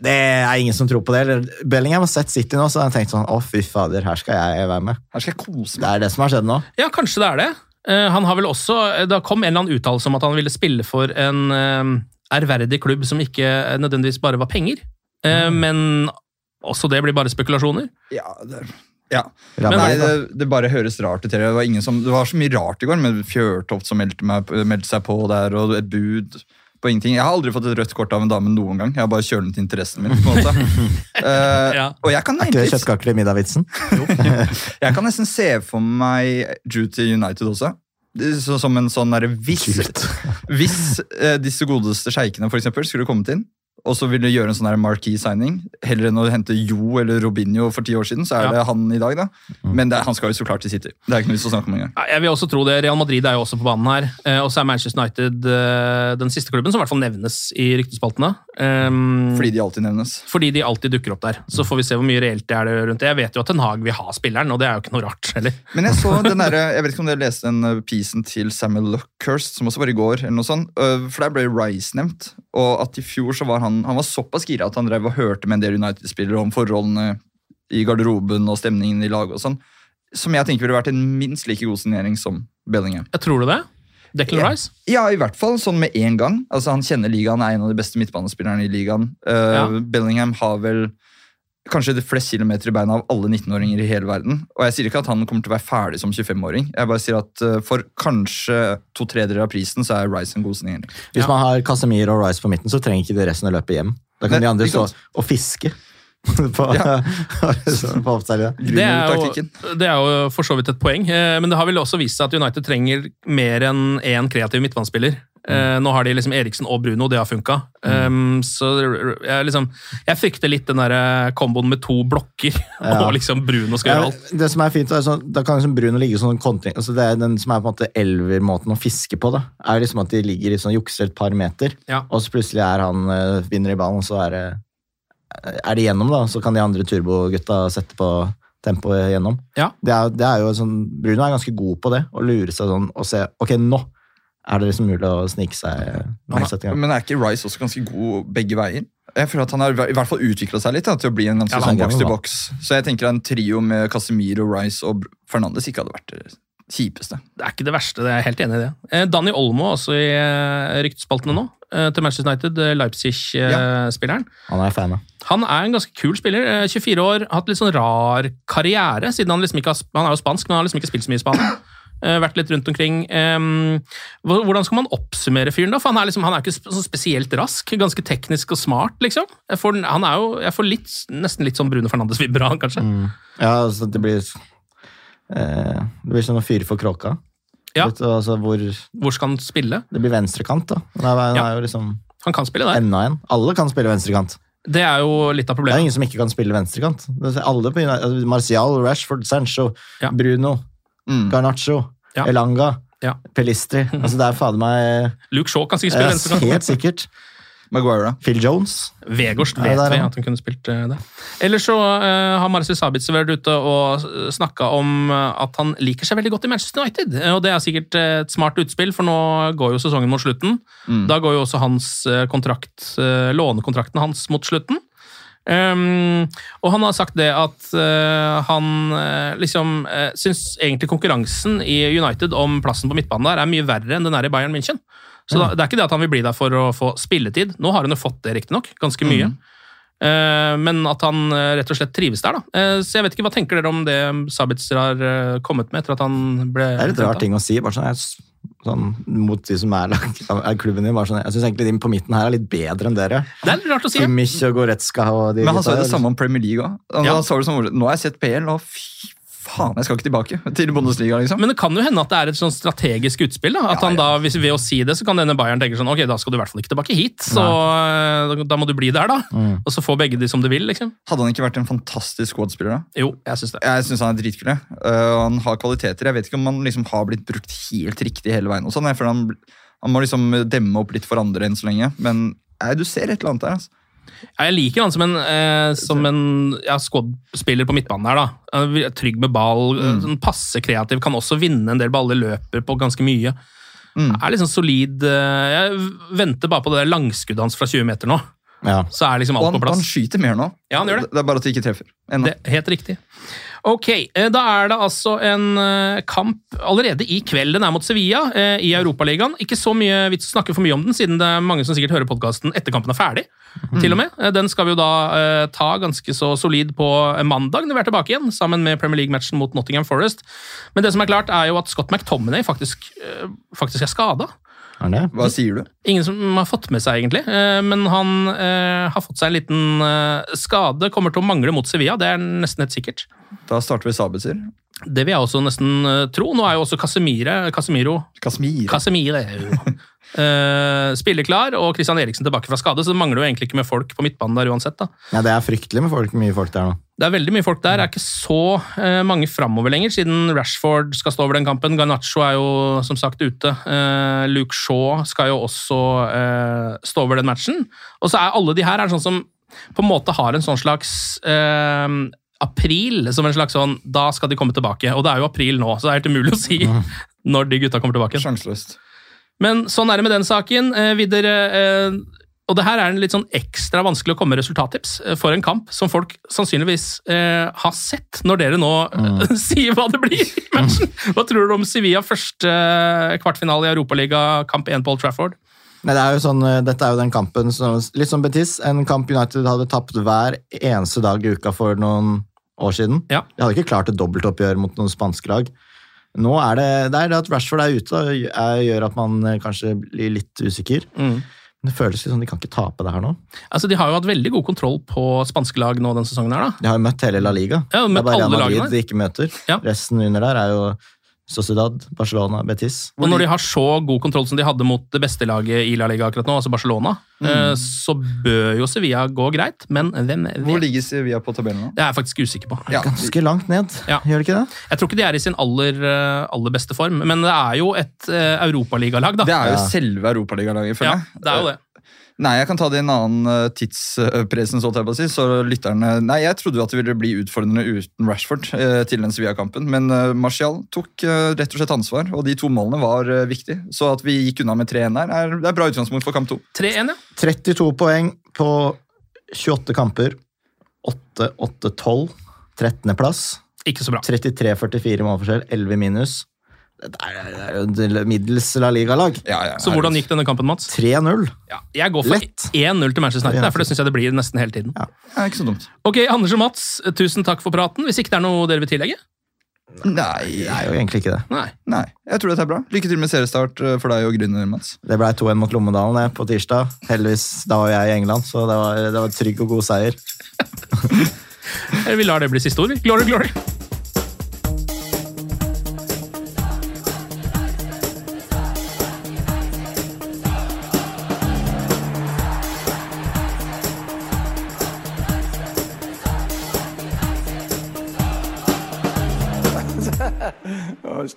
B: det er ingen som tror på det. Eller, Bellingham har sett City nå, så har jeg tenkt sånn Å, fy fader, her skal jeg være med.
C: Her skal jeg kose meg.
B: Det er det som har skjedd nå.
A: Ja, kanskje det er det. Eh, han har vel også, Det kom en eller annen uttalelse om at han ville spille for en eh, ærverdig klubb som ikke nødvendigvis bare var penger. mm. Men også det blir bare spekulasjoner.
C: Ja, det, ja.
B: Men,
C: Nei, det, det bare høres rart ut. Det var, ingen som, det var så mye rart i går, med Fjørtoft som meldte, meg, meldte seg på der, og et bud på ingenting. Jeg har aldri fått et rødt kort av en dame noen gang. Jeg har bare kjølet interessen min. på en måte. uh,
A: Ja.
C: Og jeg kan,
B: Er ikke det kjøttkaker til middag-vitsen?
C: jeg kan nesten se for meg Drew til United også. Det så- Som en sånn derre hvis, hvis uh, disse godeste sjeikene for eksempel, skulle kommet inn, og så vil du gjøre en sånn der marquee signing, heller enn å hente Jo eller Robinho for ti år siden, så er
A: Ja.
C: det han i dag, da. Men det, er- han skal jo så klart til City. Det er ikke noe vi å snakke om engang.
A: Ja, Jeg vil også tro det. Real Madrid er jo også på banen her. Eh, Og så er Manchester United eh, den siste klubben som i hvert fall nevnes i ryktespaltene. Um,
C: Fordi de alltid nevnes.
A: fordi de alltid dukker opp der. Så får vi se hvor mye reelt det er rundt det. Jeg vet jo at Ten Hag vil ha spilleren, og det er jo ikke noe rart heller.
C: Men jeg så den der, jeg vet ikke om dere leste den uh, pisen til Samuel Luckhurst, som også var i går, eller noe sånt. For der ble Rice nevnt, og at i fjor så var han, han var såpass gira at han drev og hørte med en del United-spillere om forholdene i garderoben og stemningen i laget og sånn. Som jeg tenker ville vært en minst like god signering som Bellingham.
A: Jeg tror du det? Declan
C: Ja.
A: Rice?
C: Ja, i hvert fall sånn med en gang. Altså Han kjenner ligaen, er en av de beste midtbanespillerne i ligaen. Uh,
A: Ja.
C: Bellingham har vel kanskje det flest kilometer i beina av alle 19-åringer i hele verden. Og jeg sier ikke at han kommer til å være ferdig som 25-åring. Jeg bare sier at uh, for kanskje to tredjedeler av prisen, så er Rice en god.
B: Hvis man har Casemiro og Rice på midten, så trenger ikke de resten å løpe hjem. Da kan
C: Nei,
B: de andre stå og fiske. på,
C: Ja.
B: på oppstellet.
A: Det er, jo, det er jo for så vidt et poeng, eh, men det har vel også vist seg at United trenger mer enn én kreativ midtbanespiller. Eh, Nå har de liksom Eriksen og Bruno, det har funka. Um, så jeg, liksom, jeg frykter litt den der eh, komboen med to blokker,
B: Ja.
A: og liksom Bruno skal gjøre alt.
B: det som er fint, er sånn, Da kan liksom Bruno ligge sånn kontring altså Det er den som er på en måte elvermåten å fiske på. da Er liksom at de ligger i sånn jukser et par meter,
A: Ja.
B: og så plutselig er han eh, vinner i ballen, og så er det er det gjennom, da. Så kan de andre turbogutta sette på tempoet gjennom.
A: Ja.
B: Det er, det er jo sånn, Bruno er ganske god på det, å lure seg sånn og se Ok, nå er det liksom mulig å snike seg.
C: Er, men er ikke Rice også ganske god begge veier? Jeg føler at Han har i hvert fall utvikla seg litt da, til å bli en ganske
B: Ja,
C: sånn boks til boks. Så jeg tenker en trio med Casemiro, Rice og Fernandes ikke hadde vært det kjipeste.
A: Det er ikke det verste, det er jeg helt enig i det. Eh, Danny Olmo også i eh, ryktespaltene nå, eh, til Manchester United, Leipzig-spilleren.
B: Han er fan av.
A: Han er en ganske kul spiller. eh, 24 år, hatt litt sånn rar karriere. siden Han liksom ikke har, han er jo spansk, men han har liksom ikke spilt så mye i Spania. Eh, vært litt rundt omkring. Hvordan skal man oppsummere fyren, da? For han er, liksom, han er ikke så spesielt rask. Ganske teknisk og smart, liksom. Jeg får, han er jo, jeg får litt, nesten litt sånn Bruno Fernandes-vibber av han, kanskje.
B: Ja, altså, det blir eh, Det blir sånn å fyre for kråka.
A: Ja.
B: Litt, altså, hvor
A: Hvor skal han spille?
B: Det blir venstrekant, da. Han, er, han,
A: Ja.
B: er jo liksom
A: Han kan spille der.
B: enda en. Alle kan spille venstrekant.
A: Det er jo litt av problemet.
B: Det er ingen som ikke kan spille venstrekant. Alle på altså, Martial, Rashford, Sancho,
A: Ja.
B: Bruno,
C: Mm.
B: Garnaccio,
A: Ja.
B: Elanga,
A: Ja.
B: Pelistri. Altså, det er fader meg
A: Luke Shaw kan sikkert spille
B: venstre
A: venstrekant.
B: Helt sikkert.
C: Maguire, da.
B: Phil Jones.
A: Vegårst
B: Ja,
A: vet
B: der,
A: vi at han kunne spilt eh, det. Ellers så uh, har Marcel Sabitzer vært ute og snakka om eh, at han liker seg veldig godt i Manchester United. Eh, Og det er sikkert eh, et smart utspill, for nå går jo sesongen mot slutten. Da går jo også hans eh, kontrakt, uh, lånekontrakten hans mot slutten. Um, og han har sagt det at uh, han eh, liksom uh, syns egentlig konkurransen i United om plassen på midtbanen der er mye verre enn den er i Bayern München. Så da, det er ikke det at han vil bli der for å få spilletid. Nå har han jo fått det, riktignok. Ganske mye. Eh, men at han rett og slett trives der, da. Så jeg vet ikke, Hva tenker dere om det Sabitzer har kommet med etter at han ble
B: Det er litt rar ting å si. bare sånn, jeg, sånn Mot de som er, er klubben din. Sånn, jeg syns egentlig de på midten her er litt bedre enn dere.
A: Det er rart å si.
B: Kimmich og Goretzka og de
C: Men han sa
B: jo
C: det samme om Premier League òg.
A: Ja.
C: Han sa det som, Nå har jeg sett PL, og fy faen, jeg skal ikke tilbake til Bundesliga, liksom.
A: Men det kan jo hende at det er et sånn strategisk utspill. da, At
C: Ja,
A: han da, hvis, Ved å si det, så kan denne Bayern tenke sånn Ok, da skal du i hvert fall ikke tilbake hit, så Nei. da, da må du bli der, da.
B: Mm.
A: Og så får begge de som de vil, liksom.
C: Hadde han ikke vært en fantastisk squad-spiller da?
A: Jo, jeg syns det.
C: Jeg synes han er dritkul. Uh, han har kvaliteter. Jeg vet ikke om han liksom har blitt brukt helt riktig hele veien. og sånn. Jeg føler han, han må liksom demme opp litt for andre enn så lenge. Men nei, du ser et eller annet der. altså.
A: Ja, jeg liker han som en, eh, som en ja, squad-spiller på midtbanen her. da. Trygg med ball,
C: Mm.
A: sånn passe kreativ, kan også vinne en del baller, løper på ganske mye.
C: Mm.
A: Er liksom solid eh, Jeg venter bare på det der langskuddet hans fra 20 meter nå.
B: Ja.
A: Så er liksom alt
C: han,
A: på
C: han skyter mer nå.
A: Ja, han gjør det.
C: Det er bare at de ikke treffer. Ennå.
A: Det Helt riktig. Ok, eh, da er det altså en eh, kamp allerede i kveld. Den er mot Sevilla eh, i Europaligaen. Ikke så mye vits å snakke for mye om den, siden det er mange som sikkert hører podkasten etter kampen er ferdig. til og med. Den skal vi jo da eh, ta ganske så solid på mandag når vi er tilbake igjen, sammen med Premier League-matchen mot Nottingham Forest. Men det som er klart, er jo at Scott McTominay faktisk, eh, faktisk er skada.
B: Er det?
C: Hva sier du?
A: Ingen som har fått med seg, egentlig. Eh, Men han eh, har fått seg en liten eh, skade. Kommer til å mangle mot Sevilla, det er nesten helt sikkert.
C: Da starter vi Sabitzer.
A: Det vil jeg også nesten tro. Nå er jo også Casemire, Casemiro
C: Kasmir.
A: Casemire eh, spiller klar, og Christian Eriksen tilbake fra skade, så det mangler jo egentlig ikke med folk på midtbanen der uansett. da.
B: Ja, det er fryktelig med folk, mye folk der nå.
A: Det er veldig mye folk der. Det er ikke så uh, mange framover lenger, siden Rashford skal stå over den kampen. Garnaccio er jo som sagt ute. Uh, Luke Shaw skal jo også stå over den matchen. Og så er alle de her er sånn som på en måte har en sånn slags eh, april som en slags sånn Da skal de komme tilbake. Og det er jo april nå, så det er helt umulig å si når de gutta kommer tilbake.
C: Sjanseløst.
A: Men sånn er det med den saken. Eh, videre, eh, og det her er en litt sånn ekstra vanskelig å komme med resultattips eh, for en kamp som folk sannsynligvis har sett, når dere nå mm. sier hva det blir i matchen. Hva tror du om Sevilla første kvartfinale i Europaliga, kamp 1 på Old Trafford?
B: Nei, det er jo sånn, dette er jo den kampen, som, litt som Betis, en kamp United hadde tapt hver eneste dag i uka for noen år siden.
A: Ja.
B: De hadde ikke klart et dobbeltoppgjør mot noen spanske lag. Nå er det, det er det at Rashford er ute, er, gjør at man eh, kanskje blir litt usikker. Men det føles litt som de kan ikke tape det her nå.
A: Altså, De har jo hatt veldig god kontroll på spanske lag nå denne sesongen. her da.
B: De har jo møtt hele La Liga.
A: Ja,
B: det
A: møtt
B: er bare Real
A: alle
B: Madrid
A: lagene.
B: de ikke møter.
A: Ja.
B: Resten under der er jo Sociedad, Barcelona, Betis.
A: Og når de har så god kontroll som de hadde mot det beste laget i La Liga akkurat nå, altså Barcelona, mm. så bør jo Sevilla gå greit, men hvem
C: Hvor ligger Sevilla på tabellen nå?
A: Det er jeg faktisk usikker på.
C: Ja,
B: Ganske langt ned,
A: Ja.
B: gjør det ikke det?
A: Jeg tror ikke de er i sin aller, eh, aller beste form, men det er jo et uh, europaligalag, da.
C: Det er jo
B: Ja.
C: selve europaligalaget, føler jeg.
A: ja, det er jo det.
C: Nei, jeg kan ta det i en annen uh, tidspresen, så, si, så lytterne Nei, jeg trodde jo at det ville bli utfordrende uten Rashford eh, til den Sevilla-kampen, men eh, Martial tok eh, rett og slett ansvar, og de to målene var eh, viktige. Så at vi gikk unna med 3-1 der, er, det er bra utgangspunkt for kamp 2.
A: 3-1, ja.
B: 32 poeng på 28 kamper. 8-8-12. 13. plass.
A: Ikke så bra.
B: 33-44 målforskjell. 11 minus. Det er, jo middels La Liga-lag.
C: Ja, ja,
A: Så hvordan gikk denne kampen, Mats?
B: 3-0.
A: Ja, jeg går for 1-0 til Manchester United, for det syns jeg det blir nesten hele tiden.
B: Ja.
C: Ja, ikke så dumt.
A: Ok, Anders og Mats, tusen takk for praten. Hvis ikke det er noe dere vil tillegge?
C: Nei,
B: Det er jo egentlig ikke det.
A: Nei.
C: nei, jeg tror dette er bra. Lykke til med seriestart uh, for deg og Grüner, Mats.
B: Det ble 2-1 mot Lommedalen på tirsdag. Heldigvis, Da var jeg i England, så det var, det var trygg og god seier.
A: Vi lar det bli siste ord. vi. Glory, glory!